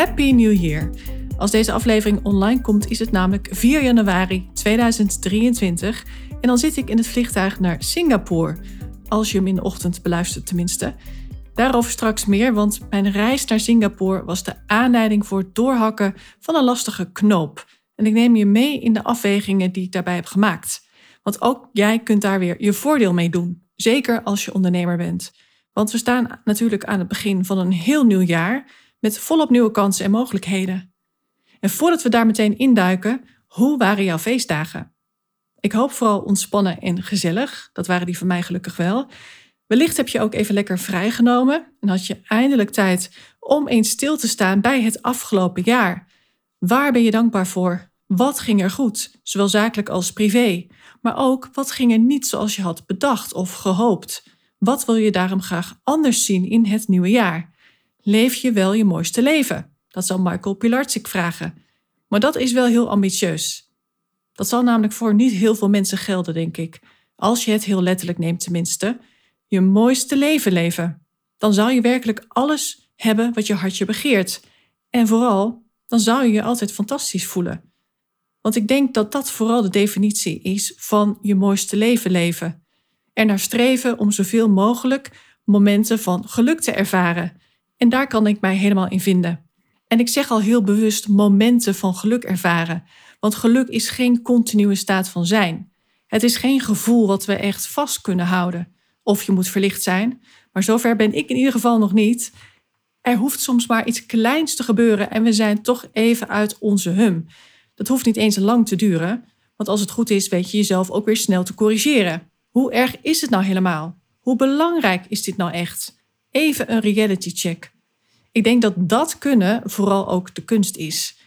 Happy New Year! Als deze aflevering online komt, is het namelijk 4 januari 2023 en dan zit ik in het vliegtuig naar Singapore. Als je hem in de ochtend beluistert, tenminste. Daarover straks meer, want mijn reis naar Singapore was de aanleiding voor het doorhakken van een lastige knoop. En ik neem je mee in de afwegingen die ik daarbij heb gemaakt. Want ook jij kunt daar weer je voordeel mee doen. Zeker als je ondernemer bent. Want we staan natuurlijk aan het begin van een heel nieuw jaar met volop nieuwe kansen en mogelijkheden. En voordat we daar meteen induiken, hoe waren jouw feestdagen? Ik hoop vooral ontspannen en gezellig. Dat waren die van mij gelukkig wel. Wellicht heb je ook even lekker vrijgenomen en had je eindelijk tijd om eens stil te staan bij het afgelopen jaar. Waar ben je dankbaar voor? Wat ging er goed, zowel zakelijk als privé? Maar ook wat ging er niet zoals je had bedacht of gehoopt? Wat wil je daarom graag anders zien in het nieuwe jaar? Leef je wel je mooiste leven? Dat zal Michael Pilarczyk vragen. Maar dat is wel heel ambitieus. Dat zal namelijk voor niet heel veel mensen gelden, denk ik. Als je het heel letterlijk neemt, tenminste. Je mooiste leven leven. Dan zal je werkelijk alles hebben wat je hartje begeert. En vooral, dan zou je je altijd fantastisch voelen. Want ik denk dat dat vooral de definitie is van je mooiste leven leven. Er naar streven om zoveel mogelijk momenten van geluk te ervaren. En daar kan ik mij helemaal in vinden. En ik zeg al heel bewust momenten van geluk ervaren, want geluk is geen continue staat van zijn. Het is geen gevoel wat we echt vast kunnen houden. Of je moet verlicht zijn, maar zover ben ik in ieder geval nog niet. Er hoeft soms maar iets kleins te gebeuren en we zijn toch even uit onze hum. Dat hoeft niet eens lang te duren, want als het goed is, weet je jezelf ook weer snel te corrigeren. Hoe erg is het nou helemaal? Hoe belangrijk is dit nou echt? Even een reality check. Ik denk dat dat kunnen vooral ook de kunst is.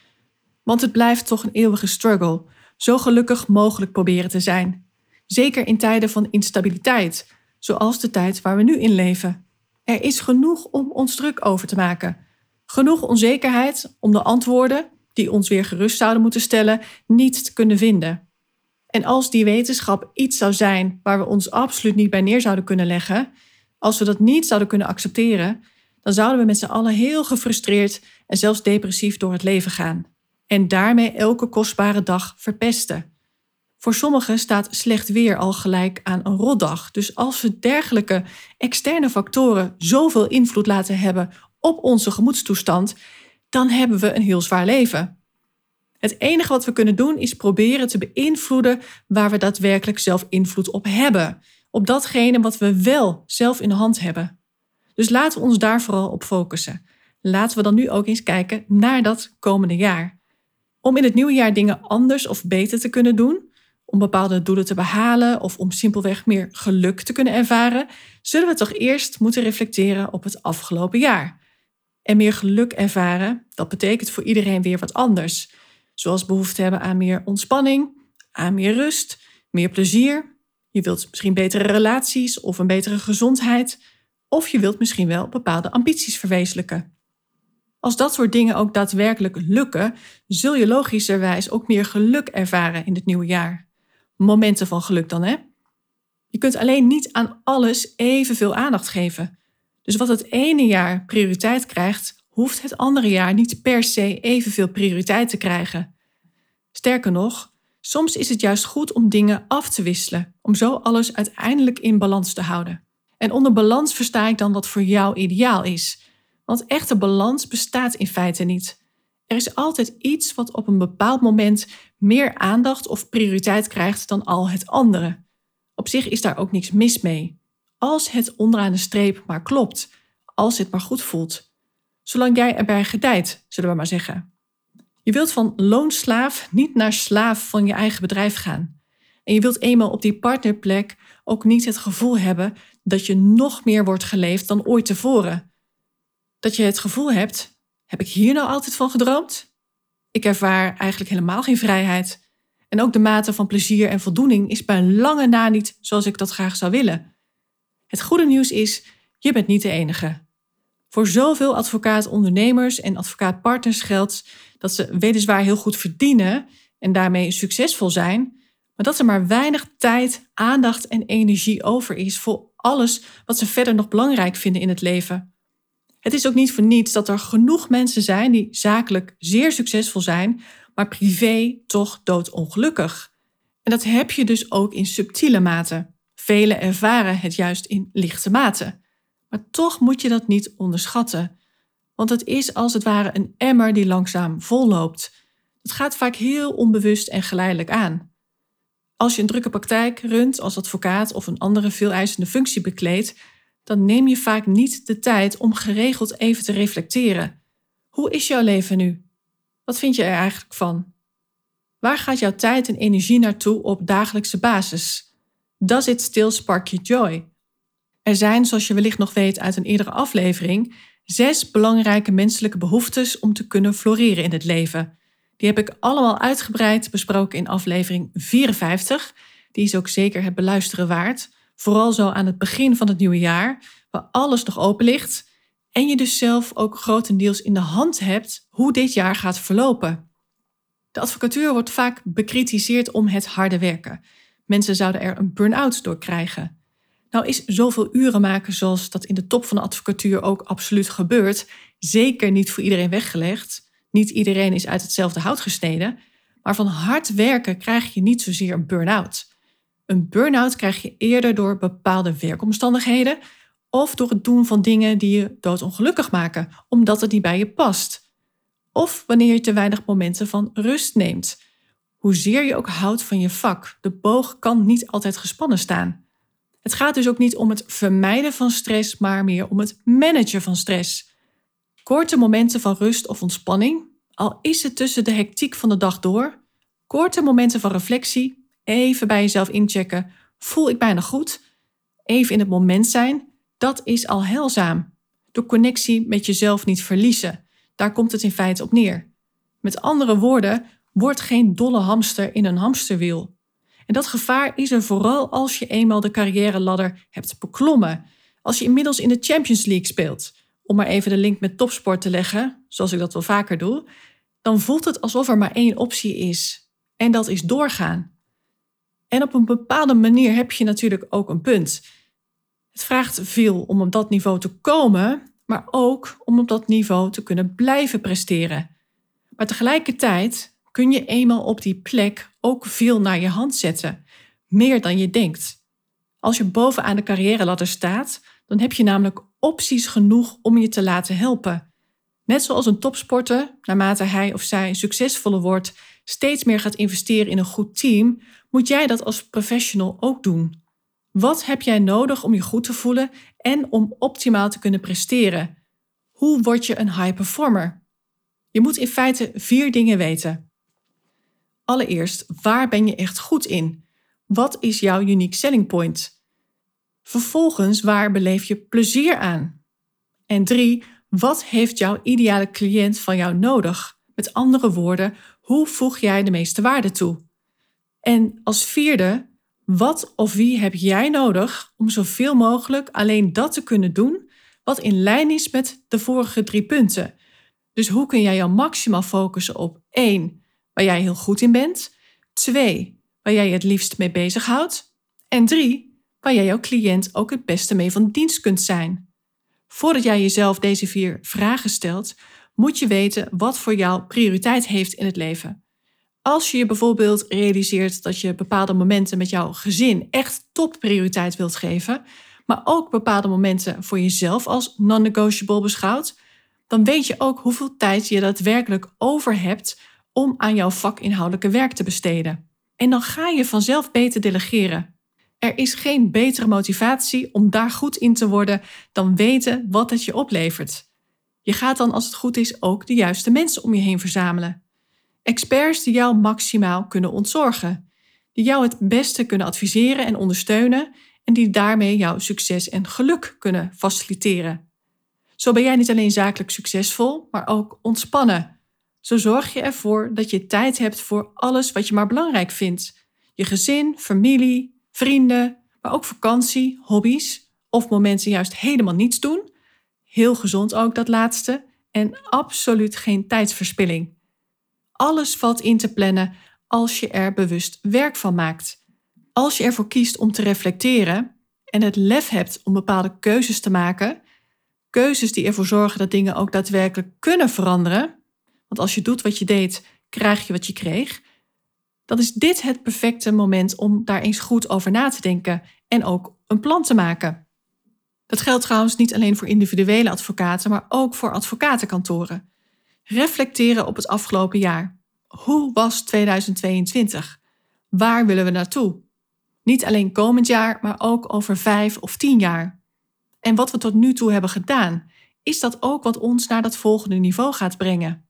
Want het blijft toch een eeuwige struggle. Zo gelukkig mogelijk proberen te zijn. Zeker in tijden van instabiliteit, zoals de tijd waar we nu in leven. Er is genoeg om ons druk over te maken. Genoeg onzekerheid om de antwoorden, die ons weer gerust zouden moeten stellen, niet te kunnen vinden. En als die wetenschap iets zou zijn waar we ons absoluut niet bij neer zouden kunnen leggen, als we dat niet zouden kunnen accepteren, dan zouden we met z'n allen heel gefrustreerd en zelfs depressief door het leven gaan. En daarmee elke kostbare dag verpesten. Voor sommigen staat slecht weer al gelijk aan een rotdag. Dus als we dergelijke externe factoren zoveel invloed laten hebben op onze gemoedstoestand, dan hebben we een heel zwaar leven. Het enige wat we kunnen doen is proberen te beïnvloeden waar we daadwerkelijk zelf invloed op hebben. Op datgene wat we wel zelf in de hand hebben. Dus laten we ons daar vooral op focussen. Laten we dan nu ook eens kijken naar dat komende jaar. Om in het nieuwe jaar dingen anders of beter te kunnen doen, om bepaalde doelen te behalen of om simpelweg meer geluk te kunnen ervaren, zullen we toch eerst moeten reflecteren op het afgelopen jaar. En meer geluk ervaren, dat betekent voor iedereen weer wat anders. Zoals behoefte hebben aan meer ontspanning, aan meer rust, meer plezier. Je wilt misschien betere relaties of een betere gezondheid. Of je wilt misschien wel bepaalde ambities verwezenlijken. Als dat soort dingen ook daadwerkelijk lukken, zul je logischerwijs ook meer geluk ervaren in het nieuwe jaar. Momenten van geluk dan, hè? Je kunt alleen niet aan alles evenveel aandacht geven. Dus wat het ene jaar prioriteit krijgt, hoeft het andere jaar niet per se evenveel prioriteit te krijgen. Sterker nog, soms is het juist goed om dingen af te wisselen, om zo alles uiteindelijk in balans te houden. En onder balans versta ik dan wat voor jou ideaal is. Want echte balans bestaat in feite niet. Er is altijd iets wat op een bepaald moment meer aandacht of prioriteit krijgt dan al het andere. Op zich is daar ook niks mis mee. Als het onderaan de streep maar klopt, als het maar goed voelt. Zolang jij erbij gedijt, zullen we maar zeggen. Je wilt van loonslaaf niet naar slaaf van je eigen bedrijf gaan. En je wilt eenmaal op die partnerplek ook niet het gevoel hebben dat je nog meer wordt geleefd dan ooit tevoren. Dat je het gevoel hebt Heb ik hier nou altijd van gedroomd? Ik ervaar eigenlijk helemaal geen vrijheid. En ook de mate van plezier en voldoening is bij lange na niet zoals ik dat graag zou willen. Het goede nieuws is, je bent niet de enige. Voor zoveel advocaat-ondernemers en advocaatpartners geldt dat ze weliswaar heel goed verdienen en daarmee succesvol zijn, maar dat er maar weinig tijd, aandacht en energie over is voor alles wat ze verder nog belangrijk vinden in het leven. Het is ook niet voor niets dat er genoeg mensen zijn die zakelijk zeer succesvol zijn, maar privé toch doodongelukkig. En dat heb je dus ook in subtiele mate. Velen ervaren het juist in lichte mate. Maar toch moet je dat niet onderschatten. Want het is als het ware een emmer die langzaam volloopt. Het gaat vaak heel onbewust en geleidelijk aan. Als je een drukke praktijk runt als advocaat of een andere veeleisende functie bekleedt, dan neem je vaak niet de tijd om geregeld even te reflecteren. Hoe is jouw leven nu? Wat vind je er eigenlijk van? Waar gaat jouw tijd en energie naartoe op dagelijkse basis? Does it still spark your joy? Er zijn, zoals je wellicht nog weet uit een eerdere aflevering, zes belangrijke menselijke behoeftes om te kunnen floreren in het leven. Die heb ik allemaal uitgebreid besproken in aflevering 54. Die is ook zeker het beluisteren waard. Vooral zo aan het begin van het nieuwe jaar, waar alles nog open ligt. En je dus zelf ook grotendeels in de hand hebt hoe dit jaar gaat verlopen. De advocatuur wordt vaak bekritiseerd om het harde werken. Mensen zouden er een burn-out door krijgen. Nou is zoveel uren maken zoals dat in de top van de advocatuur ook absoluut gebeurt, zeker niet voor iedereen weggelegd. Niet iedereen is uit hetzelfde hout gesneden, maar van hard werken krijg je niet zozeer een burn-out. Een burn-out krijg je eerder door bepaalde werkomstandigheden of door het doen van dingen die je doodongelukkig maken, omdat het niet bij je past. Of wanneer je te weinig momenten van rust neemt. Hoezeer je ook houdt van je vak, de boog kan niet altijd gespannen staan. Het gaat dus ook niet om het vermijden van stress, maar meer om het managen van stress. Korte momenten van rust of ontspanning, al is het tussen de hectiek van de dag door. Korte momenten van reflectie, even bij jezelf inchecken. Voel ik bijna goed? Even in het moment zijn, dat is al heilzaam. De connectie met jezelf niet verliezen. Daar komt het in feite op neer. Met andere woorden, word geen dolle hamster in een hamsterwiel. En dat gevaar is er vooral als je eenmaal de carrière ladder hebt beklommen. Als je inmiddels in de Champions League speelt, om maar even de link met topsport te leggen, zoals ik dat wel vaker doe, dan voelt het alsof er maar één optie is. En dat is doorgaan. En op een bepaalde manier heb je natuurlijk ook een punt. Het vraagt veel om op dat niveau te komen, maar ook om op dat niveau te kunnen blijven presteren. Maar tegelijkertijd kun je eenmaal op die plek ook veel naar je hand zetten. Meer dan je denkt. Als je bovenaan de carrière staat, dan heb je namelijk opties genoeg om je te laten helpen. Net zoals een topsporter, naarmate hij of zij succesvoller wordt, steeds meer gaat investeren in een goed team, moet jij dat als professional ook doen. Wat heb jij nodig om je goed te voelen en om optimaal te kunnen presteren? Hoe word je een high performer? Je moet in feite vier dingen weten. Allereerst, waar ben je echt goed in? Wat is jouw unique selling point? Vervolgens, waar beleef je plezier aan? En drie, wat heeft jouw ideale cliënt van jou nodig? Met andere woorden, hoe voeg jij de meeste waarde toe? En als vierde, wat of wie heb jij nodig om zoveel mogelijk alleen dat te kunnen doen wat in lijn is met de vorige drie punten? Dus hoe kun jij jou maximaal focussen op één waar jij heel goed in bent. Twee, waar jij je het liefst mee bezighoudt. En drie, waar jij jouw cliënt ook het beste mee van dienst kunt zijn. Voordat jij jezelf deze vier vragen stelt, moet je weten wat voor jou prioriteit heeft in het leven. Als je je bijvoorbeeld realiseert dat je bepaalde momenten met jouw gezin echt topprioriteit wilt geven, maar ook bepaalde momenten voor jezelf als non-negotiable beschouwt, dan weet je ook hoeveel tijd je daadwerkelijk over hebt om aan jouw vakinhoudelijke werk te besteden. En dan ga je vanzelf beter delegeren. Er is geen betere motivatie om daar goed in te worden dan weten wat het je oplevert. Je gaat dan, als het goed is, ook de juiste mensen om je heen verzamelen. Experts die jou maximaal kunnen ontzorgen, die jou het beste kunnen adviseren en ondersteunen en die daarmee jouw succes en geluk kunnen faciliteren. Zo ben jij niet alleen zakelijk succesvol, maar ook ontspannen. Zo zorg je ervoor dat je tijd hebt voor alles wat je maar belangrijk vindt. Je gezin, familie, vrienden, maar ook vakantie, hobby's of momenten juist helemaal niets doen. Heel gezond ook dat laatste en absoluut geen tijdsverspilling. Alles valt in te plannen als je er bewust werk van maakt. Als je ervoor kiest om te reflecteren en het lef hebt om bepaalde keuzes te maken, keuzes die ervoor zorgen dat dingen ook daadwerkelijk kunnen veranderen, want als je doet wat je deed, krijg je wat je kreeg, dan is dit het perfecte moment om daar eens goed over na te denken en ook een plan te maken. Dat geldt trouwens niet alleen voor individuele advocaten, maar ook voor advocatenkantoren. Reflecteren op het afgelopen jaar. Hoe was 2022? Waar willen we naartoe? Niet alleen komend jaar, maar ook over vijf of tien jaar. En wat we tot nu toe hebben gedaan, is dat ook wat ons naar dat volgende niveau gaat brengen?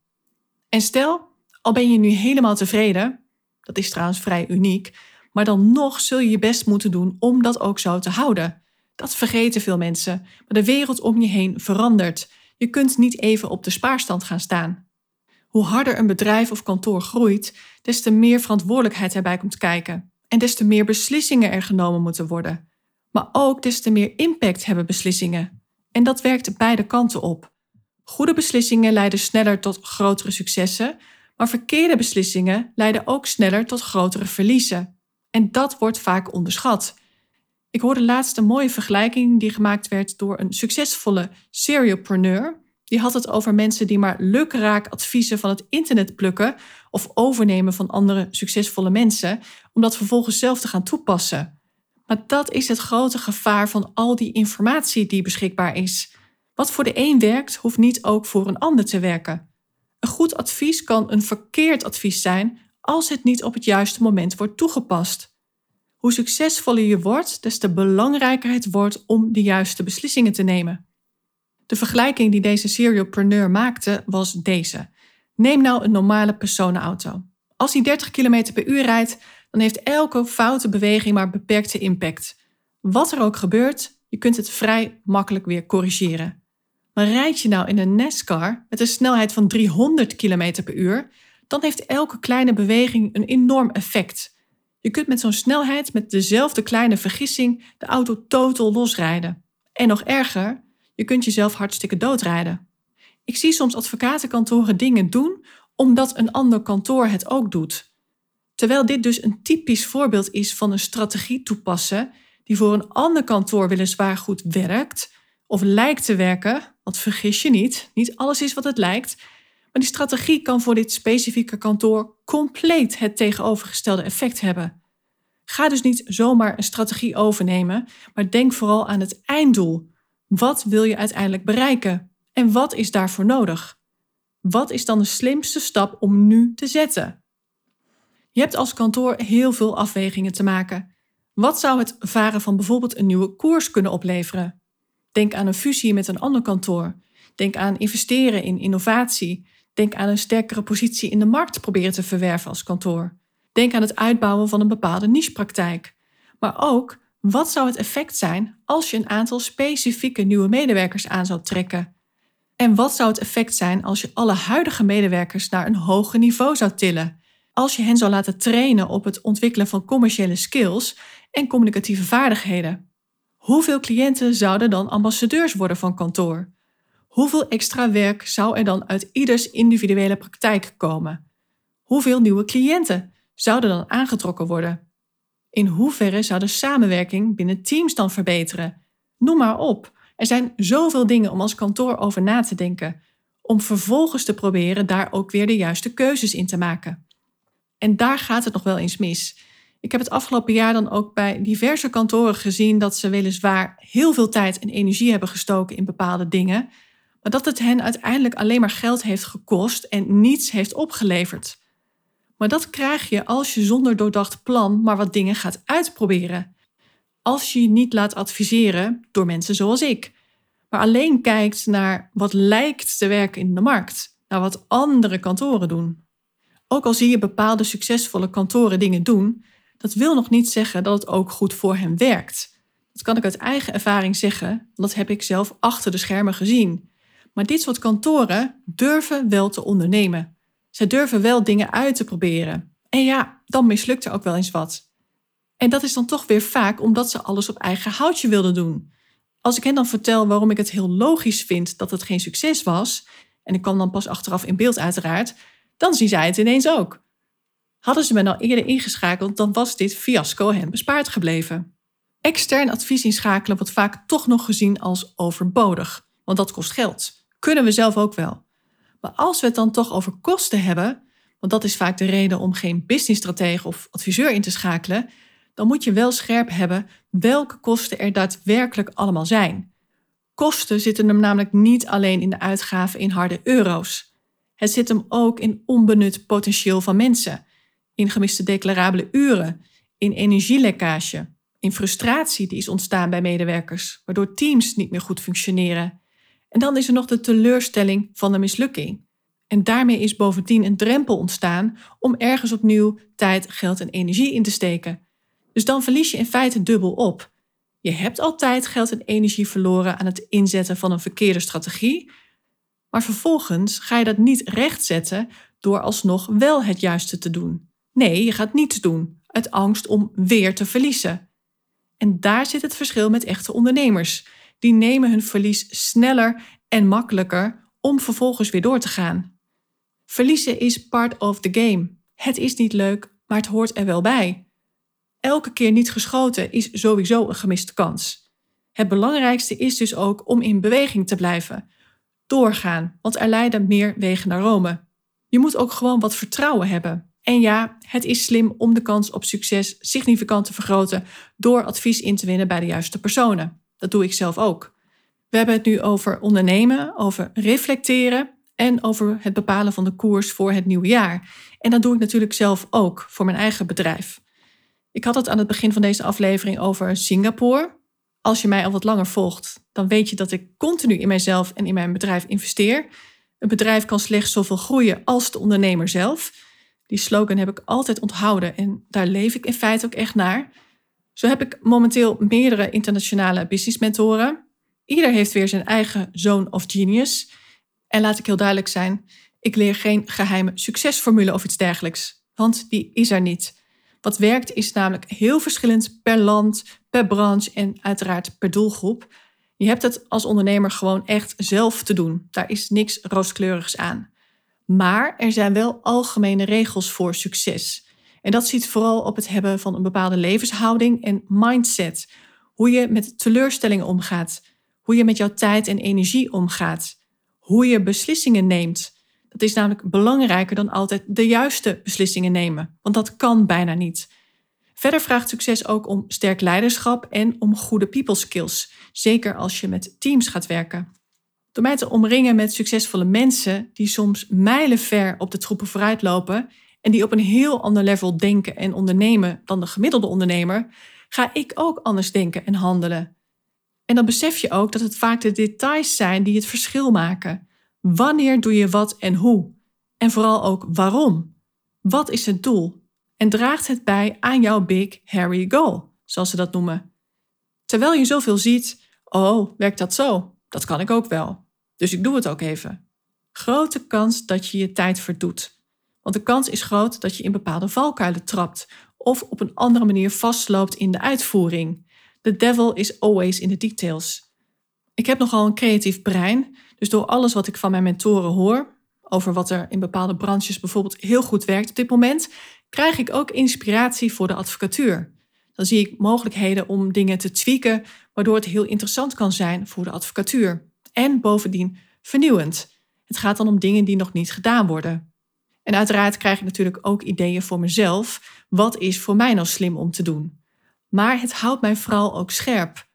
En stel, al ben je nu helemaal tevreden, dat is trouwens vrij uniek, maar dan nog zul je je best moeten doen om dat ook zo te houden. Dat vergeten veel mensen, maar de wereld om je heen verandert. Je kunt niet even op de spaarstand gaan staan. Hoe harder een bedrijf of kantoor groeit, des te meer verantwoordelijkheid erbij komt kijken en des te meer beslissingen er genomen moeten worden. Maar ook des te meer impact hebben beslissingen. En dat werkt beide kanten op. Goede beslissingen leiden sneller tot grotere successen, maar verkeerde beslissingen leiden ook sneller tot grotere verliezen. En dat wordt vaak onderschat. Ik hoorde laatst een mooie vergelijking die gemaakt werd door een succesvolle serialpreneur. Die had het over mensen die maar lukraak adviezen van het internet plukken of overnemen van andere succesvolle mensen, om dat vervolgens zelf te gaan toepassen. Maar dat is het grote gevaar van al die informatie die beschikbaar is. Wat voor de een werkt, hoeft niet ook voor een ander te werken. Een goed advies kan een verkeerd advies zijn als het niet op het juiste moment wordt toegepast. Hoe succesvoller je wordt, des te belangrijker het wordt om de juiste beslissingen te nemen. De vergelijking die deze serialpreneur maakte was deze. Neem nou een normale personenauto. Als die 30 km per uur rijdt, dan heeft elke foute beweging maar beperkte impact. Wat er ook gebeurt, je kunt het vrij makkelijk weer corrigeren. Maar rijd je nou in een NASCAR met een snelheid van 300 km per uur, dan heeft elke kleine beweging een enorm effect. Je kunt met zo'n snelheid met dezelfde kleine vergissing de auto totaal losrijden. En nog erger, je kunt jezelf hartstikke doodrijden. Ik zie soms advocatenkantoren dingen doen omdat een ander kantoor het ook doet. Terwijl dit dus een typisch voorbeeld is van een strategie toepassen die voor een ander kantoor weliswaar goed werkt of lijkt te werken, want vergis je niet, niet alles is wat het lijkt. Maar die strategie kan voor dit specifieke kantoor compleet het tegenovergestelde effect hebben. Ga dus niet zomaar een strategie overnemen, maar denk vooral aan het einddoel. Wat wil je uiteindelijk bereiken? En wat is daarvoor nodig? Wat is dan de slimste stap om nu te zetten? Je hebt als kantoor heel veel afwegingen te maken. Wat zou het varen van bijvoorbeeld een nieuwe koers kunnen opleveren? Denk aan een fusie met een ander kantoor. Denk aan investeren in innovatie. Denk aan een sterkere positie in de markt proberen te verwerven als kantoor. Denk aan het uitbouwen van een bepaalde nichepraktijk. Maar ook, wat zou het effect zijn als je een aantal specifieke nieuwe medewerkers aan zou trekken? En wat zou het effect zijn als je alle huidige medewerkers naar een hoger niveau zou tillen? Als je hen zou laten trainen op het ontwikkelen van commerciële skills en communicatieve vaardigheden? Hoeveel cliënten zouden dan ambassadeurs worden van kantoor? Hoeveel extra werk zou er dan uit ieders individuele praktijk komen? Hoeveel nieuwe cliënten zouden dan aangetrokken worden? In hoeverre zou de samenwerking binnen teams dan verbeteren? Noem maar op. Er zijn zoveel dingen om als kantoor over na te denken, om vervolgens te proberen daar ook weer de juiste keuzes in te maken. En daar gaat het nog wel eens mis. Ik heb het afgelopen jaar dan ook bij diverse kantoren gezien dat ze weliswaar heel veel tijd en energie hebben gestoken in bepaalde dingen, maar dat het hen uiteindelijk alleen maar geld heeft gekost en niets heeft opgeleverd. Maar dat krijg je als je zonder doordacht plan maar wat dingen gaat uitproberen. Als je je niet laat adviseren door mensen zoals ik, maar alleen kijkt naar wat lijkt te werken in de markt, naar wat andere kantoren doen. Ook al zie je bepaalde succesvolle kantoren dingen doen, dat wil nog niet zeggen dat het ook goed voor hem werkt. Dat kan ik uit eigen ervaring zeggen, dat heb ik zelf achter de schermen gezien. Maar dit soort kantoren durven wel te ondernemen. Ze durven wel dingen uit te proberen. En ja, dan mislukt er ook wel eens wat. En dat is dan toch weer vaak omdat ze alles op eigen houtje wilden doen. Als ik hen dan vertel waarom ik het heel logisch vind dat het geen succes was, en ik kwam dan pas achteraf in beeld uiteraard, dan zien zij het ineens ook. Hadden ze me nou eerder ingeschakeld, dan was dit fiasco hen bespaard gebleven. Extern advies inschakelen wordt vaak toch nog gezien als overbodig, want dat kost geld. Kunnen we zelf ook wel. Maar als we het dan toch over kosten hebben, want dat is vaak de reden om geen businessstratege of adviseur in te schakelen, dan moet je wel scherp hebben welke kosten er daadwerkelijk allemaal zijn. Kosten zitten hem namelijk niet alleen in de uitgaven in harde euro's. Het zit hem ook in onbenut potentieel van mensen, in gemiste declarabele uren, in energielekkage, in frustratie die is ontstaan bij medewerkers, waardoor teams niet meer goed functioneren. En dan is er nog de teleurstelling van de mislukking. En daarmee is bovendien een drempel ontstaan om ergens opnieuw tijd, geld en energie in te steken. Dus dan verlies je in feite dubbel op. Je hebt al tijd, geld en energie verloren aan het inzetten van een verkeerde strategie, maar vervolgens ga je dat niet rechtzetten door alsnog wel het juiste te doen. Nee, je gaat niets doen uit angst om weer te verliezen. En daar zit het verschil met echte ondernemers. Die nemen hun verlies sneller en makkelijker om vervolgens weer door te gaan. Verliezen is part of the game. Het is niet leuk, maar het hoort er wel bij. Elke keer niet geschoten is sowieso een gemiste kans. Het belangrijkste is dus ook om in beweging te blijven. Doorgaan, want er leiden meer wegen naar Rome. Je moet ook gewoon wat vertrouwen hebben. En ja, het is slim om de kans op succes significant te vergroten door advies in te winnen bij de juiste personen. Dat doe ik zelf ook. We hebben het nu over ondernemen, over reflecteren en over het bepalen van de koers voor het nieuwe jaar. En dat doe ik natuurlijk zelf ook voor mijn eigen bedrijf. Ik had het aan het begin van deze aflevering over Singapore. Als je mij al wat langer volgt, dan weet je dat ik continu in mijzelf en in mijn bedrijf investeer. Een bedrijf kan slechts zoveel groeien als de ondernemer zelf. Die slogan heb ik altijd onthouden en daar leef ik in feite ook echt naar. Zo heb ik momenteel meerdere internationale business mentoren. Ieder heeft weer zijn eigen zone of genius. En laat ik heel duidelijk zijn, ik leer geen geheime succesformule of iets dergelijks, want die is er niet. Wat werkt is namelijk heel verschillend per land, per branche en uiteraard per doelgroep. Je hebt het als ondernemer gewoon echt zelf te doen. Daar is niks rooskleurigs aan. Maar er zijn wel algemene regels voor succes. En dat ziet vooral op het hebben van een bepaalde levenshouding en mindset. Hoe je met teleurstellingen omgaat. Hoe je met jouw tijd en energie omgaat. Hoe je beslissingen neemt. Dat is namelijk belangrijker dan altijd de juiste beslissingen nemen, want dat kan bijna niet. Verder vraagt succes ook om sterk leiderschap en om goede people skills, zeker als je met teams gaat werken. Door mij te omringen met succesvolle mensen die soms mijlenver op de troepen vooruit lopen en die op een heel ander level denken en ondernemen dan de gemiddelde ondernemer, ga ik ook anders denken en handelen. En dan besef je ook dat het vaak de details zijn die het verschil maken. Wanneer doe je wat en hoe? En vooral ook waarom? Wat is het doel? En draagt het bij aan jouw big hairy goal, zoals ze dat noemen? Terwijl je zoveel ziet, oh, werkt dat zo? Dat kan ik ook wel. Dus ik doe het ook even. Grote kans dat je je tijd verdoet. Want de kans is groot dat je in bepaalde valkuilen trapt of op een andere manier vastloopt in de uitvoering. The devil is always in the details. Ik heb nogal een creatief brein, dus door alles wat ik van mijn mentoren hoor, over wat er in bepaalde branches bijvoorbeeld heel goed werkt op dit moment, krijg ik ook inspiratie voor de advocatuur. Dan zie ik mogelijkheden om dingen te tweaken, waardoor het heel interessant kan zijn voor de advocatuur. En bovendien vernieuwend. Het gaat dan om dingen die nog niet gedaan worden. En uiteraard krijg ik natuurlijk ook ideeën voor mezelf. Wat is voor mij nou slim om te doen? Maar het houdt mij vooral ook scherp.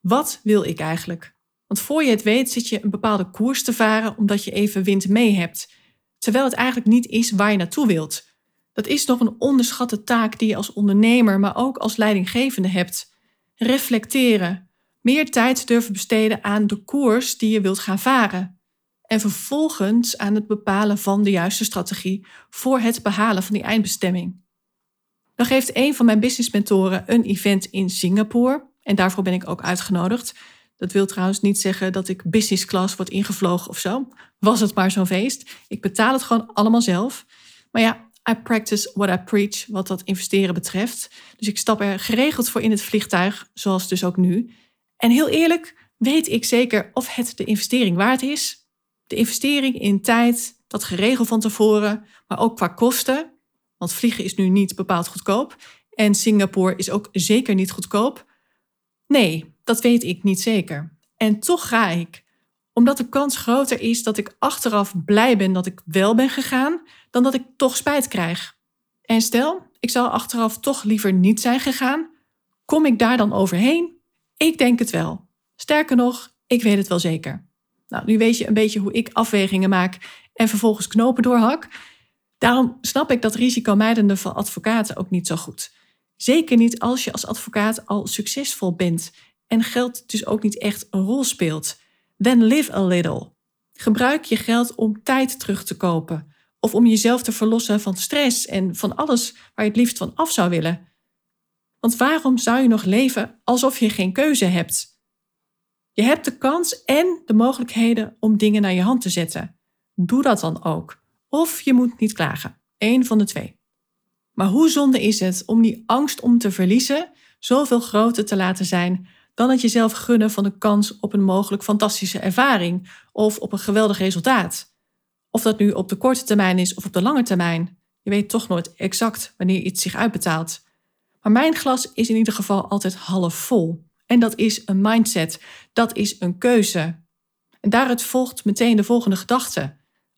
Wat wil ik eigenlijk? Want voor je het weet zit je een bepaalde koers te varen omdat je even wind mee hebt, terwijl het eigenlijk niet is waar je naartoe wilt. Dat is nog een onderschatte taak die je als ondernemer, maar ook als leidinggevende hebt. Reflecteren, meer tijd durven besteden aan de koers die je wilt gaan varen. En vervolgens aan het bepalen van de juiste strategie voor het behalen van die eindbestemming. Dan geeft een van mijn business mentoren een event in Singapore en daarvoor ben ik ook uitgenodigd. Dat wil trouwens niet zeggen dat ik business class word ingevlogen of zo. Was het maar zo'n feest. Ik betaal het gewoon allemaal zelf. Maar ja, I practice what I preach wat dat investeren betreft. Dus ik stap er geregeld voor in het vliegtuig, zoals dus ook nu. En heel eerlijk, weet ik zeker of het de investering waard is. De investering in tijd, dat geregeld van tevoren, maar ook qua kosten. Want vliegen is nu niet bepaald goedkoop. En Singapore is ook zeker niet goedkoop. Nee, dat weet ik niet zeker. En toch ga ik. Omdat de kans groter is dat ik achteraf blij ben dat ik wel ben gegaan, dan dat ik toch spijt krijg. En stel, ik zou achteraf toch liever niet zijn gegaan, kom ik daar dan overheen? Ik denk het wel. Sterker nog, ik weet het wel zeker. Nou, nu weet je een beetje hoe ik afwegingen maak en vervolgens knopen doorhak. Daarom snap ik dat risicomijdende van advocaten ook niet zo goed. Zeker niet als je als advocaat al succesvol bent en geld dus ook niet echt een rol speelt. Then live a little. Gebruik je geld om tijd terug te kopen of om jezelf te verlossen van stress en van alles waar je het liefst van af zou willen. Want waarom zou je nog leven alsof je geen keuze hebt? Je hebt de kans en de mogelijkheden om dingen naar je hand te zetten. Doe dat dan ook. Of je moet niet klagen. Eén van de twee. Maar hoe zonde is het om die angst om te verliezen zoveel groter te laten zijn dan het jezelf gunnen van de kans op een mogelijk fantastische ervaring of op een geweldig resultaat? Of dat nu op de korte termijn is of op de lange termijn. Je weet toch nooit exact wanneer iets zich uitbetaalt. Maar mijn glas is in ieder geval altijd half vol. En dat is een mindset. Dat is een keuze. En daaruit volgt meteen de volgende gedachte.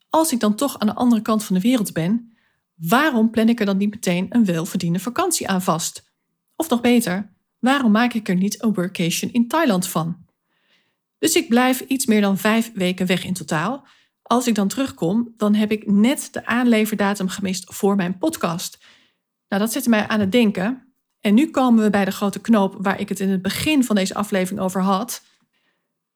Als ik dan toch aan de andere kant van de wereld ben, waarom plan ik er dan niet meteen een welverdiende vakantie aan vast? Of nog beter, waarom maak ik er niet een workation in Thailand van? Dus ik blijf iets meer dan vijf weken weg in totaal. Als ik dan terugkom, dan heb ik net de aanleverdatum gemist voor mijn podcast. Nou, dat zette mij aan het denken. En nu komen we bij de grote knoop waar ik het in het begin van deze aflevering over had.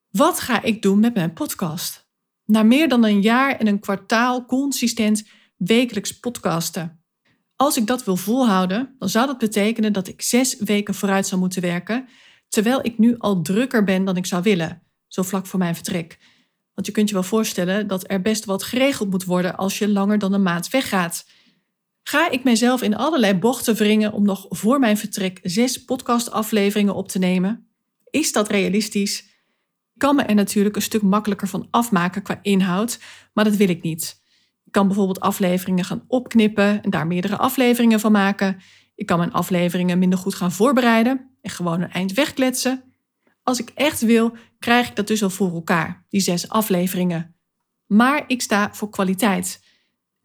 Wat ga ik doen met mijn podcast? Na meer dan een jaar en een kwartaal consistent wekelijks podcasten. Als ik dat wil volhouden, dan zou dat betekenen dat ik zes weken vooruit zou moeten werken, terwijl ik nu al drukker ben dan ik zou willen, zo vlak voor mijn vertrek. Want je kunt je wel voorstellen dat er best wat geregeld moet worden als je langer dan een maand weggaat. Ga ik mijzelf in allerlei bochten wringen om nog voor mijn vertrek zes podcastafleveringen op te nemen? Is dat realistisch? Ik kan me er natuurlijk een stuk makkelijker van afmaken qua inhoud, maar dat wil ik niet. Ik kan bijvoorbeeld afleveringen gaan opknippen en daar meerdere afleveringen van maken. Ik kan mijn afleveringen minder goed gaan voorbereiden en gewoon een eind wegkletsen. Als ik echt wil, krijg ik dat dus al voor elkaar, die zes afleveringen. Maar ik sta voor kwaliteit.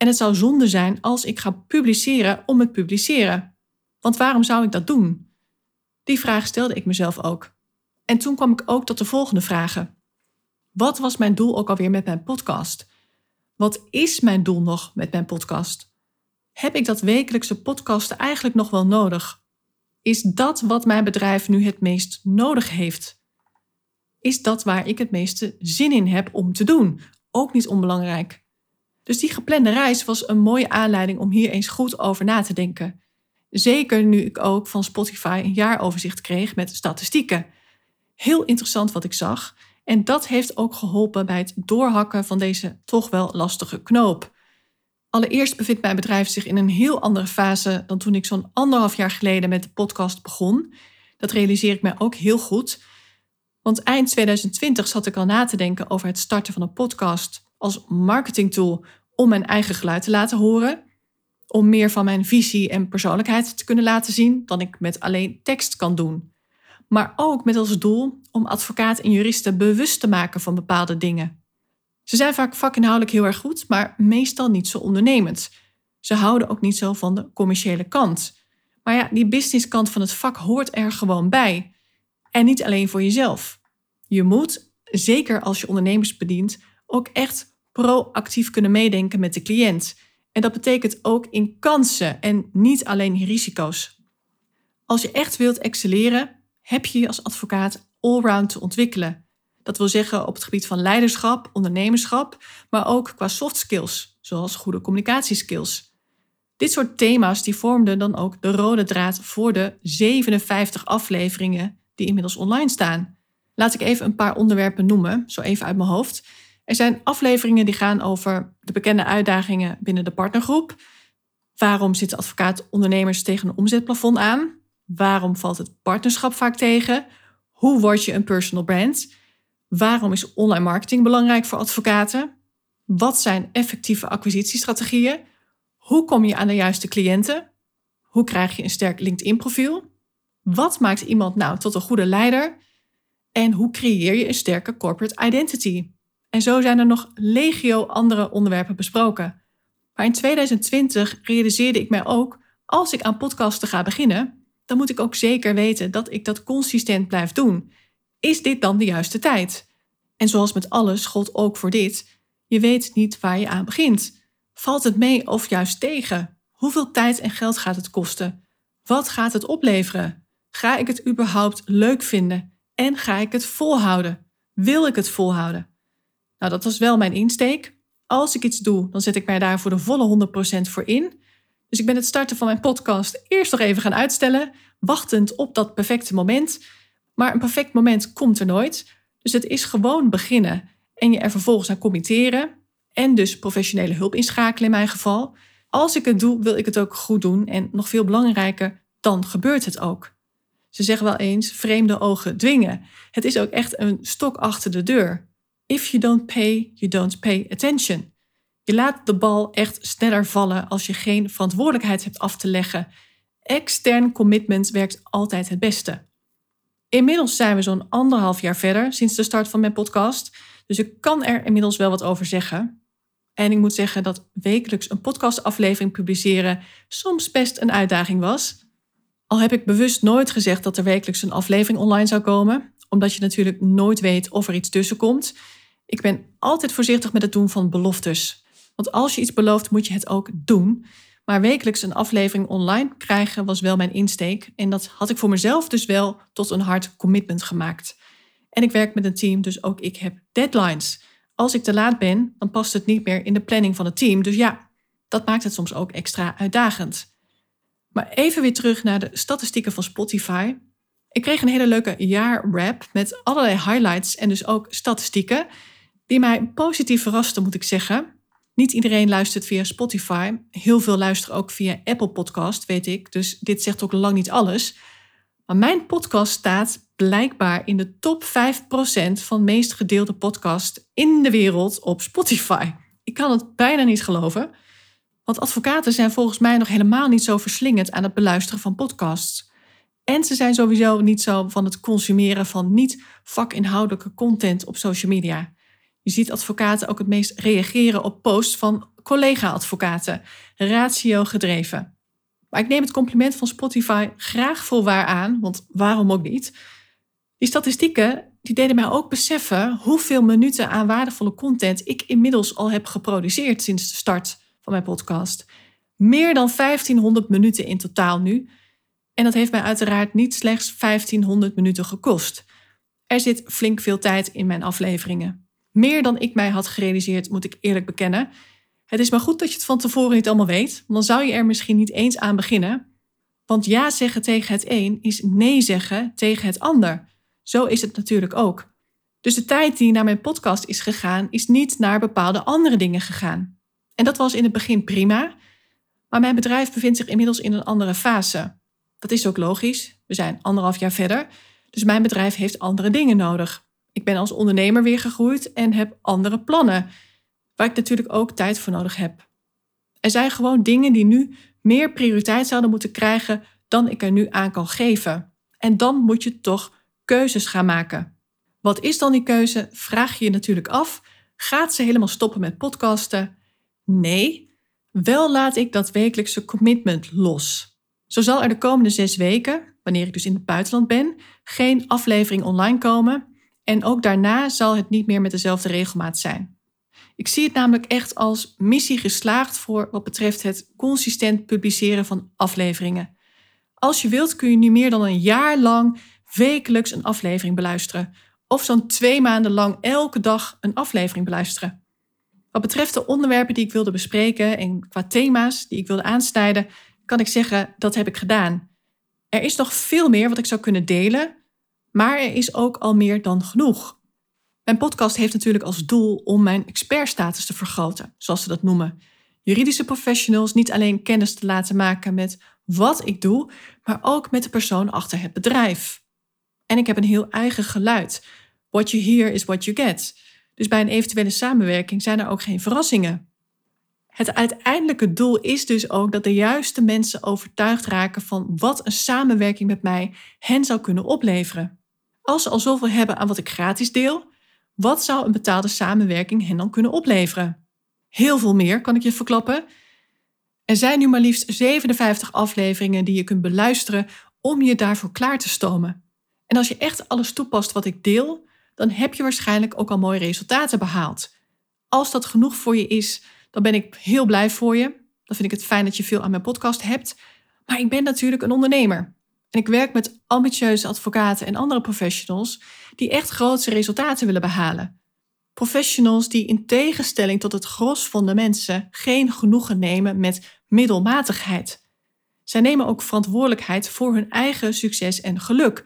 En het zou zonde zijn als ik ga publiceren om het publiceren. Want waarom zou ik dat doen? Die vraag stelde ik mezelf ook. En toen kwam ik ook tot de volgende vragen. Wat was mijn doel ook alweer met mijn podcast? Wat is mijn doel nog met mijn podcast? Heb ik dat wekelijkse podcasten eigenlijk nog wel nodig? Is dat wat mijn bedrijf nu het meest nodig heeft? Is dat waar ik het meeste zin in heb om te doen? Ook niet onbelangrijk. Dus die geplande reis was een mooie aanleiding om hier eens goed over na te denken. Zeker nu ik ook van Spotify een jaaroverzicht kreeg met statistieken. Heel interessant wat ik zag. En dat heeft ook geholpen bij het doorhakken van deze toch wel lastige knoop. Allereerst bevindt mijn bedrijf zich in een heel andere fase dan toen ik zo'n anderhalf jaar geleden met de podcast begon. Dat realiseer ik mij ook heel goed. Want eind 2020 zat ik al na te denken over het starten van een podcast als marketingtool om mijn eigen geluid te laten horen. Om meer van mijn visie en persoonlijkheid te kunnen laten zien dan ik met alleen tekst kan doen maar ook met als doel om advocaat en juristen bewust te maken van bepaalde dingen. Ze zijn vaak vakinhoudelijk heel erg goed, maar meestal niet zo ondernemend. Ze houden ook niet zo van de commerciële kant. Maar ja, die businesskant van het vak hoort er gewoon bij. En niet alleen voor jezelf. Je moet, zeker als je ondernemers bedient, ook echt proactief kunnen meedenken met de cliënt. En dat betekent ook in kansen en niet alleen in risico's. Als je echt wilt excelleren, heb je je als advocaat allround te ontwikkelen. Dat wil zeggen op het gebied van leiderschap, ondernemerschap, maar ook qua soft skills, zoals goede communicatieskills. Dit soort thema's die vormden dan ook de rode draad voor de 57 afleveringen die inmiddels online staan. Laat ik even een paar onderwerpen noemen, zo even uit mijn hoofd. Er zijn afleveringen die gaan over de bekende uitdagingen binnen de partnergroep. Waarom zitten advocaat-ondernemers tegen een omzetplafond aan? Waarom valt het partnerschap vaak tegen? Hoe word je een personal brand? Waarom is online marketing belangrijk voor advocaten? Wat zijn effectieve acquisitiestrategieën? Hoe kom je aan de juiste cliënten? Hoe krijg je een sterk LinkedIn-profiel? Wat maakt iemand nou tot een goede leider? En hoe creëer je een sterke corporate identity? En zo zijn er nog legio andere onderwerpen besproken. Maar in 2020 realiseerde ik mij ook, als ik aan podcasten ga beginnen, dan moet ik ook zeker weten dat ik dat consistent blijf doen. Is dit dan de juiste tijd? En zoals met alles gold ook voor dit, je weet niet waar je aan begint. Valt het mee of juist tegen? Hoeveel tijd en geld gaat het kosten? Wat gaat het opleveren? Ga ik het überhaupt leuk vinden? En ga ik het volhouden? Wil ik het volhouden? Nou, dat was wel mijn insteek. Als ik iets doe, dan zet ik mij daar voor de volle 100% voor in. Dus ik ben het starten van mijn podcast eerst nog even gaan uitstellen, wachtend op dat perfecte moment. Maar een perfect moment komt er nooit. Dus het is gewoon beginnen en je er vervolgens aan committeren. En dus professionele hulp inschakelen in mijn geval. Als ik het doe, wil ik het ook goed doen. En nog veel belangrijker, dan gebeurt het ook. Ze zeggen wel eens: vreemde ogen dwingen. Het is ook echt een stok achter de deur. If you don't pay, you don't pay attention. Je laat de bal echt sneller vallen als je geen verantwoordelijkheid hebt af te leggen. Extern commitment werkt altijd het beste. Inmiddels zijn we zo'n anderhalf jaar verder sinds de start van mijn podcast, dus ik kan er inmiddels wel wat over zeggen. En ik moet zeggen dat wekelijks een podcastaflevering publiceren soms best een uitdaging was. Al heb ik bewust nooit gezegd dat er wekelijks een aflevering online zou komen, omdat je natuurlijk nooit weet of er iets tussen komt. Ik ben altijd voorzichtig met het doen van beloftes. Want als je iets belooft, moet je het ook doen. Maar wekelijks een aflevering online krijgen was wel mijn insteek. En dat had ik voor mezelf dus wel tot een hard commitment gemaakt. En ik werk met een team, dus ook ik heb deadlines. Als ik te laat ben, dan past het niet meer in de planning van het team. Dus ja, dat maakt het soms ook extra uitdagend. Maar even weer terug naar de statistieken van Spotify. Ik kreeg een hele leuke jaarrap met allerlei highlights en dus ook statistieken die mij positief verrasten, moet ik zeggen. Niet iedereen luistert via Spotify. Heel veel luisteren ook via Apple Podcast, weet ik. Dus dit zegt ook lang niet alles. Maar mijn podcast staat blijkbaar in de top 5% van meest gedeelde podcast in de wereld op Spotify. Ik kan het bijna niet geloven. Want advocaten zijn volgens mij nog helemaal niet zo verslingend aan het beluisteren van podcasts. En ze zijn sowieso niet zo van het consumeren van niet vakinhoudelijke content op social media. Je ziet advocaten ook het meest reageren op posts van collega-advocaten, ratio gedreven. Maar ik neem het compliment van Spotify graag voor waar aan, want waarom ook niet? Die statistieken die deden mij ook beseffen hoeveel minuten aan waardevolle content ik inmiddels al heb geproduceerd sinds de start van mijn podcast. Meer dan 1500 minuten in totaal nu. En dat heeft mij uiteraard niet slechts 1500 minuten gekost. Er zit flink veel tijd in mijn afleveringen. Meer dan ik mij had gerealiseerd, moet ik eerlijk bekennen. Het is maar goed dat je het van tevoren niet allemaal weet, want dan zou je er misschien niet eens aan beginnen. Want ja zeggen tegen het een is nee zeggen tegen het ander. Zo is het natuurlijk ook. Dus de tijd die naar mijn podcast is gegaan, is niet naar bepaalde andere dingen gegaan. En dat was in het begin prima, maar mijn bedrijf bevindt zich inmiddels in een andere fase. Dat is ook logisch. We zijn anderhalf jaar verder, dus mijn bedrijf heeft andere dingen nodig. Ik ben als ondernemer weer gegroeid en heb andere plannen, waar ik natuurlijk ook tijd voor nodig heb. Er zijn gewoon dingen die nu meer prioriteit zouden moeten krijgen dan ik er nu aan kan geven. En dan moet je toch keuzes gaan maken. Wat is dan die keuze? Vraag je je natuurlijk af. Gaat ze helemaal stoppen met podcasten? Nee. Wel laat ik dat wekelijkse commitment los. Zo zal er de komende zes weken, wanneer ik dus in het buitenland ben, geen aflevering online komen en ook daarna zal het niet meer met dezelfde regelmaat zijn. Ik zie het namelijk echt als missie geslaagd voor wat betreft het consistent publiceren van afleveringen. Als je wilt kun je nu meer dan een jaar lang wekelijks een aflevering beluisteren. Of zo'n twee maanden lang elke dag een aflevering beluisteren. Wat betreft de onderwerpen die ik wilde bespreken en qua thema's die ik wilde aansnijden, kan ik zeggen dat heb ik gedaan. Er is nog veel meer wat ik zou kunnen delen, Maar er is ook al meer dan genoeg. Mijn podcast heeft natuurlijk als doel om mijn expertstatus te vergroten, zoals ze dat noemen. Juridische professionals niet alleen kennis te laten maken met wat ik doe, maar ook met de persoon achter het bedrijf. En ik heb een heel eigen geluid. What you hear is what you get. Dus bij een eventuele samenwerking zijn er ook geen verrassingen. Het uiteindelijke doel is dus ook dat de juiste mensen overtuigd raken van wat een samenwerking met mij hen zou kunnen opleveren. Als ze al zoveel hebben aan wat ik gratis deel, wat zou een betaalde samenwerking hen dan kunnen opleveren? Heel veel meer, kan ik je verklappen. Er zijn nu maar liefst 57 afleveringen die je kunt beluisteren om je daarvoor klaar te stomen. En als je echt alles toepast wat ik deel, dan heb je waarschijnlijk ook al mooie resultaten behaald. Als dat genoeg voor je is, dan ben ik heel blij voor je. Dan vind ik het fijn dat je veel aan mijn podcast hebt. Maar ik ben natuurlijk een ondernemer. En ik werk met ambitieuze advocaten en andere professionals die echt grootse resultaten willen behalen. Professionals die in tegenstelling tot het gros van de mensen geen genoegen nemen met middelmatigheid. Zij nemen ook verantwoordelijkheid voor hun eigen succes en geluk.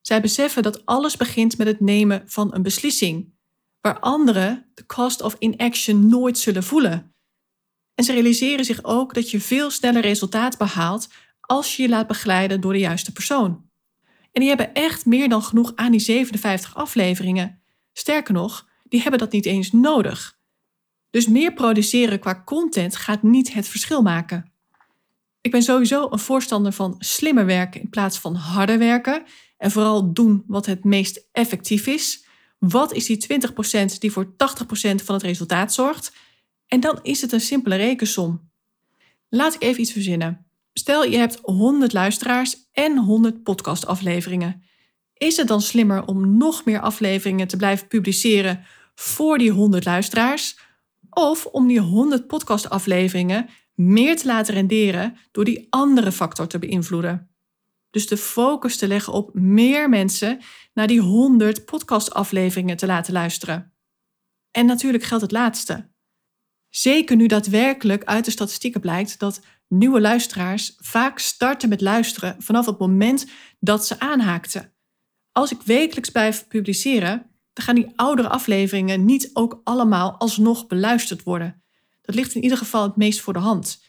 Zij beseffen dat alles begint met het nemen van een beslissing, waar anderen de cost of inaction nooit zullen voelen. En ze realiseren zich ook dat je veel sneller resultaat behaalt als je je laat begeleiden door de juiste persoon. En die hebben echt meer dan genoeg aan die 57 afleveringen. Sterker nog, die hebben dat niet eens nodig. Dus meer produceren qua content gaat niet het verschil maken. Ik ben sowieso een voorstander van slimmer werken in plaats van harder werken en vooral doen wat het meest effectief is. Wat is die 20% die voor 80% van het resultaat zorgt? En dan is het een simpele rekensom. Laat ik even iets verzinnen. Stel je hebt 100 luisteraars en 100 podcastafleveringen. Is het dan slimmer om nog meer afleveringen te blijven publiceren voor die 100 luisteraars? Of om die 100 podcastafleveringen meer te laten renderen door die andere factor te beïnvloeden? Dus de focus te leggen op meer mensen naar die 100 podcastafleveringen te laten luisteren. En natuurlijk geldt het laatste. Zeker nu daadwerkelijk uit de statistieken blijkt dat nieuwe luisteraars vaak starten met luisteren vanaf het moment dat ze aanhaakten. Als ik wekelijks blijf publiceren, dan gaan die oudere afleveringen niet ook allemaal alsnog beluisterd worden. Dat ligt in ieder geval het meest voor de hand.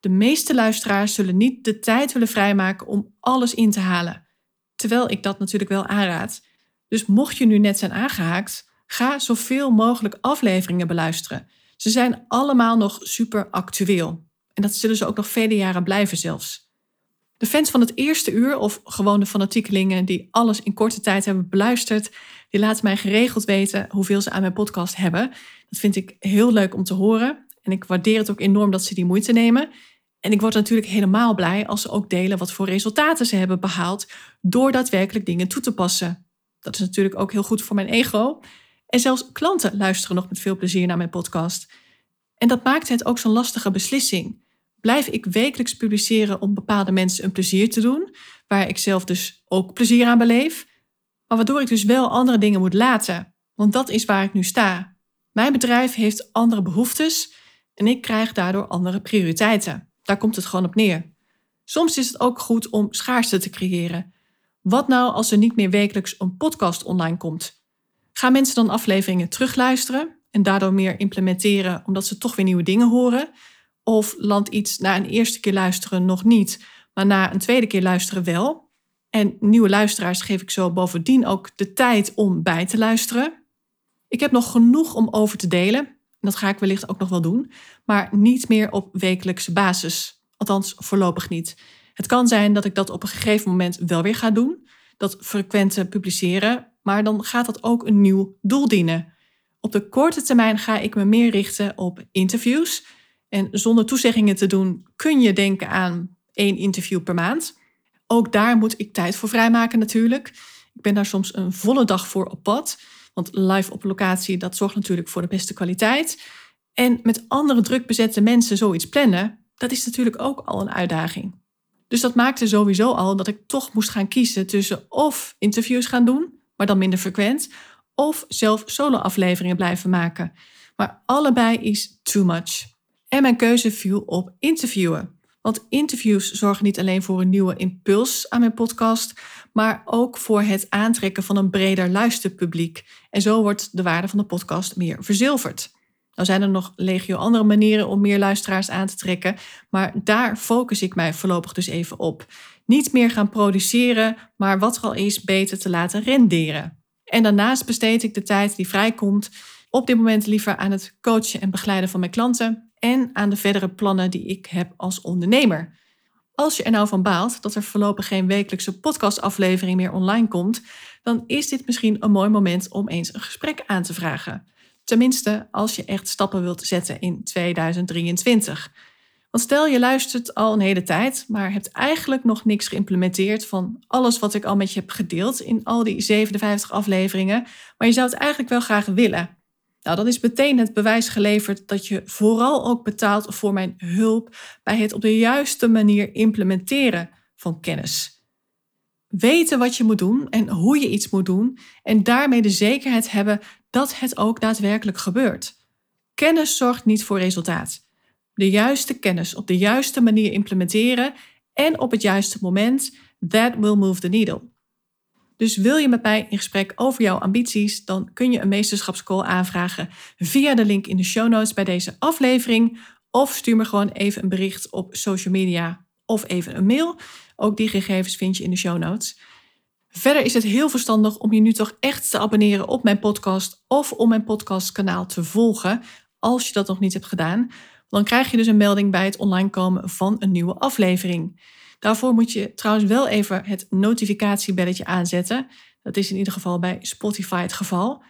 De meeste luisteraars zullen niet de tijd willen vrijmaken om alles in te halen. Terwijl ik dat natuurlijk wel aanraad. Dus mocht je nu net zijn aangehaakt, ga zoveel mogelijk afleveringen beluisteren. Ze zijn allemaal nog super actueel. En dat zullen ze ook nog vele jaren blijven zelfs. De fans van het eerste uur, of gewoon de fanatiekelingen die alles in korte tijd hebben beluisterd, die laten mij geregeld weten hoeveel ze aan mijn podcast hebben. Dat vind ik heel leuk om te horen. En ik waardeer het ook enorm dat ze die moeite nemen. En ik word natuurlijk helemaal blij als ze ook delen wat voor resultaten ze hebben behaald door daadwerkelijk dingen toe te passen. Dat is natuurlijk ook heel goed voor mijn ego. En zelfs klanten luisteren nog met veel plezier naar mijn podcast. En dat maakt het ook zo'n lastige beslissing. Blijf ik wekelijks publiceren om bepaalde mensen een plezier te doen, waar ik zelf dus ook plezier aan beleef, maar waardoor ik dus wel andere dingen moet laten, want dat is waar ik nu sta. Mijn bedrijf heeft andere behoeftes en ik krijg daardoor andere prioriteiten. Daar komt het gewoon op neer. Soms is het ook goed om schaarste te creëren. Wat nou als er niet meer wekelijks een podcast online komt? Gaan mensen dan afleveringen terugluisteren en daardoor meer implementeren omdat ze toch weer nieuwe dingen horen? Of landt iets na een eerste keer luisteren nog niet, maar na een tweede keer luisteren wel? En nieuwe luisteraars geef ik zo bovendien ook de tijd om bij te luisteren. Ik heb nog genoeg om over te delen. Dat ga ik wellicht ook nog wel doen, maar niet meer op wekelijkse basis. Althans, voorlopig niet. Het kan zijn dat ik dat op een gegeven moment wel weer ga doen, dat frequente publiceren, maar dan gaat dat ook een nieuw doel dienen. Op de korte termijn ga ik me meer richten op interviews. En zonder toezeggingen te doen kun je denken aan één interview per maand. Ook daar moet ik tijd voor vrijmaken natuurlijk. Ik ben daar soms een volle dag voor op pad. Want live op locatie, dat zorgt natuurlijk voor de beste kwaliteit. En met andere druk bezette mensen zoiets plannen, dat is natuurlijk ook al een uitdaging. Dus dat maakte sowieso al dat ik toch moest gaan kiezen tussen of interviews gaan doen, maar dan minder frequent, of zelf solo-afleveringen blijven maken. Maar allebei is too much. En mijn keuze viel op interviewen. Want interviews zorgen niet alleen voor een nieuwe impuls aan mijn podcast, maar ook voor het aantrekken van een breder luisterpubliek. En zo wordt de waarde van de podcast meer verzilverd. Nou zijn er nog legio andere manieren om meer luisteraars aan te trekken, maar daar focus ik mij voorlopig dus even op. Niet meer gaan produceren, maar wat er al is beter te laten renderen. En daarnaast besteed ik de tijd die vrijkomt op dit moment liever aan het coachen en begeleiden van mijn klanten en aan de verdere plannen die ik heb als ondernemer. Als je er nou van baalt dat er voorlopig geen wekelijkse podcastaflevering meer online komt, dan is dit misschien een mooi moment om eens een gesprek aan te vragen. Tenminste, als je echt stappen wilt zetten in 2023. Want stel je luistert al een hele tijd, maar hebt eigenlijk nog niks geïmplementeerd van alles wat ik al met je heb gedeeld in al die 57 afleveringen, maar je zou het eigenlijk wel graag willen. Nou, dan is meteen het bewijs geleverd dat je vooral ook betaalt voor mijn hulp bij het op de juiste manier implementeren van kennis. Weten wat je moet doen en hoe je iets moet doen en daarmee de zekerheid hebben dat het ook daadwerkelijk gebeurt. Kennis zorgt niet voor resultaat. De juiste kennis op de juiste manier implementeren en op het juiste moment, that will move the needle. Dus wil je met mij in gesprek over jouw ambities, dan kun je een meesterschapscall aanvragen via de link in de show notes bij deze aflevering. Of stuur me gewoon even een bericht op social media of even een mail. Ook die gegevens vind je in de show notes. Verder is het heel verstandig om je nu toch echt te abonneren op mijn podcast of om mijn podcastkanaal te volgen, als je dat nog niet hebt gedaan. Dan krijg je dus een melding bij het online komen van een nieuwe aflevering. Daarvoor moet je trouwens wel even het notificatiebelletje aanzetten. Dat is in ieder geval bij Spotify het geval.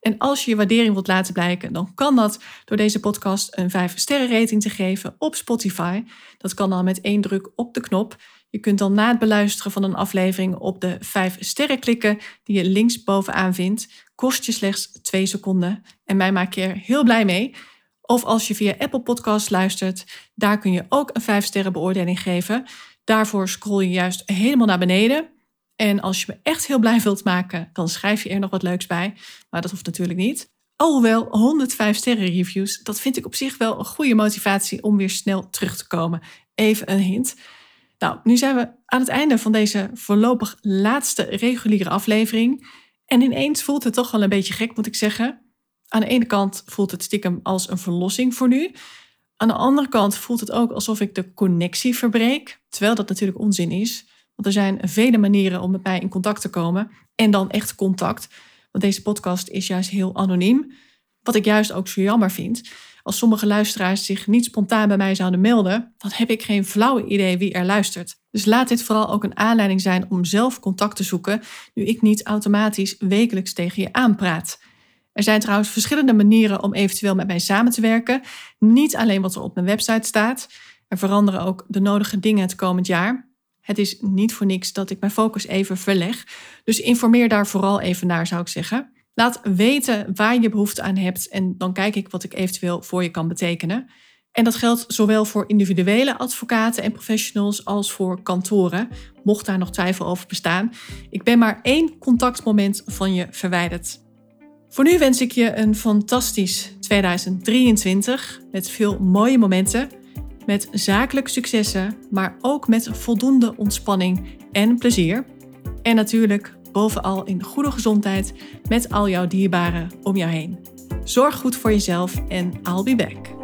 En als je je waardering wilt laten blijken, dan kan dat door deze podcast een 5-sterren rating te geven op Spotify. Dat kan dan met één druk op de knop. Je kunt dan na het beluisteren van een aflevering op de 5 sterren klikken die je links bovenaan vindt. Kost je slechts 2 seconden en mij maak je er heel blij mee. Of als je via Apple Podcasts luistert, daar kun je ook een 5 sterren beoordeling geven. Daarvoor scroll je juist helemaal naar beneden. En als je me echt heel blij wilt maken, dan schrijf je er nog wat leuks bij. Maar dat hoeft natuurlijk niet. Alhoewel 105 sterren reviews, dat vind ik op zich wel een goede motivatie om weer snel terug te komen. Even een hint. Nou, nu zijn we aan het einde van deze voorlopig laatste reguliere aflevering. En ineens voelt het toch wel een beetje gek, moet ik zeggen. Aan de ene kant voelt het stiekem als een verlossing voor nu. Aan de andere kant voelt het ook alsof ik de connectie verbreek. Terwijl dat natuurlijk onzin is. Want er zijn vele manieren om met mij in contact te komen. En dan echt contact. Want deze podcast is juist heel anoniem. Wat ik juist ook zo jammer vind. Als sommige luisteraars zich niet spontaan bij mij zouden melden, dan heb ik geen flauwe idee wie er luistert. Dus laat dit vooral ook een aanleiding zijn om zelf contact te zoeken, nu ik niet automatisch wekelijks tegen je aanpraat. Er zijn trouwens verschillende manieren om eventueel met mij samen te werken. Niet alleen wat er op mijn website staat. Er veranderen ook de nodige dingen het komend jaar. Het is niet voor niks dat ik mijn focus even verleg. Dus informeer daar vooral even naar, zou ik zeggen. Laat weten waar je behoefte aan hebt en dan kijk ik wat ik eventueel voor je kan betekenen. En dat geldt zowel voor individuele advocaten en professionals als voor kantoren, mocht daar nog twijfel over bestaan. Ik ben maar één contactmoment van je verwijderd. Voor nu wens ik je een fantastisch 2023 met veel mooie momenten, met zakelijke successen, maar ook met voldoende ontspanning en plezier. En natuurlijk bovenal in goede gezondheid met al jouw dierbaren om jou heen. Zorg goed voor jezelf en I'll be back.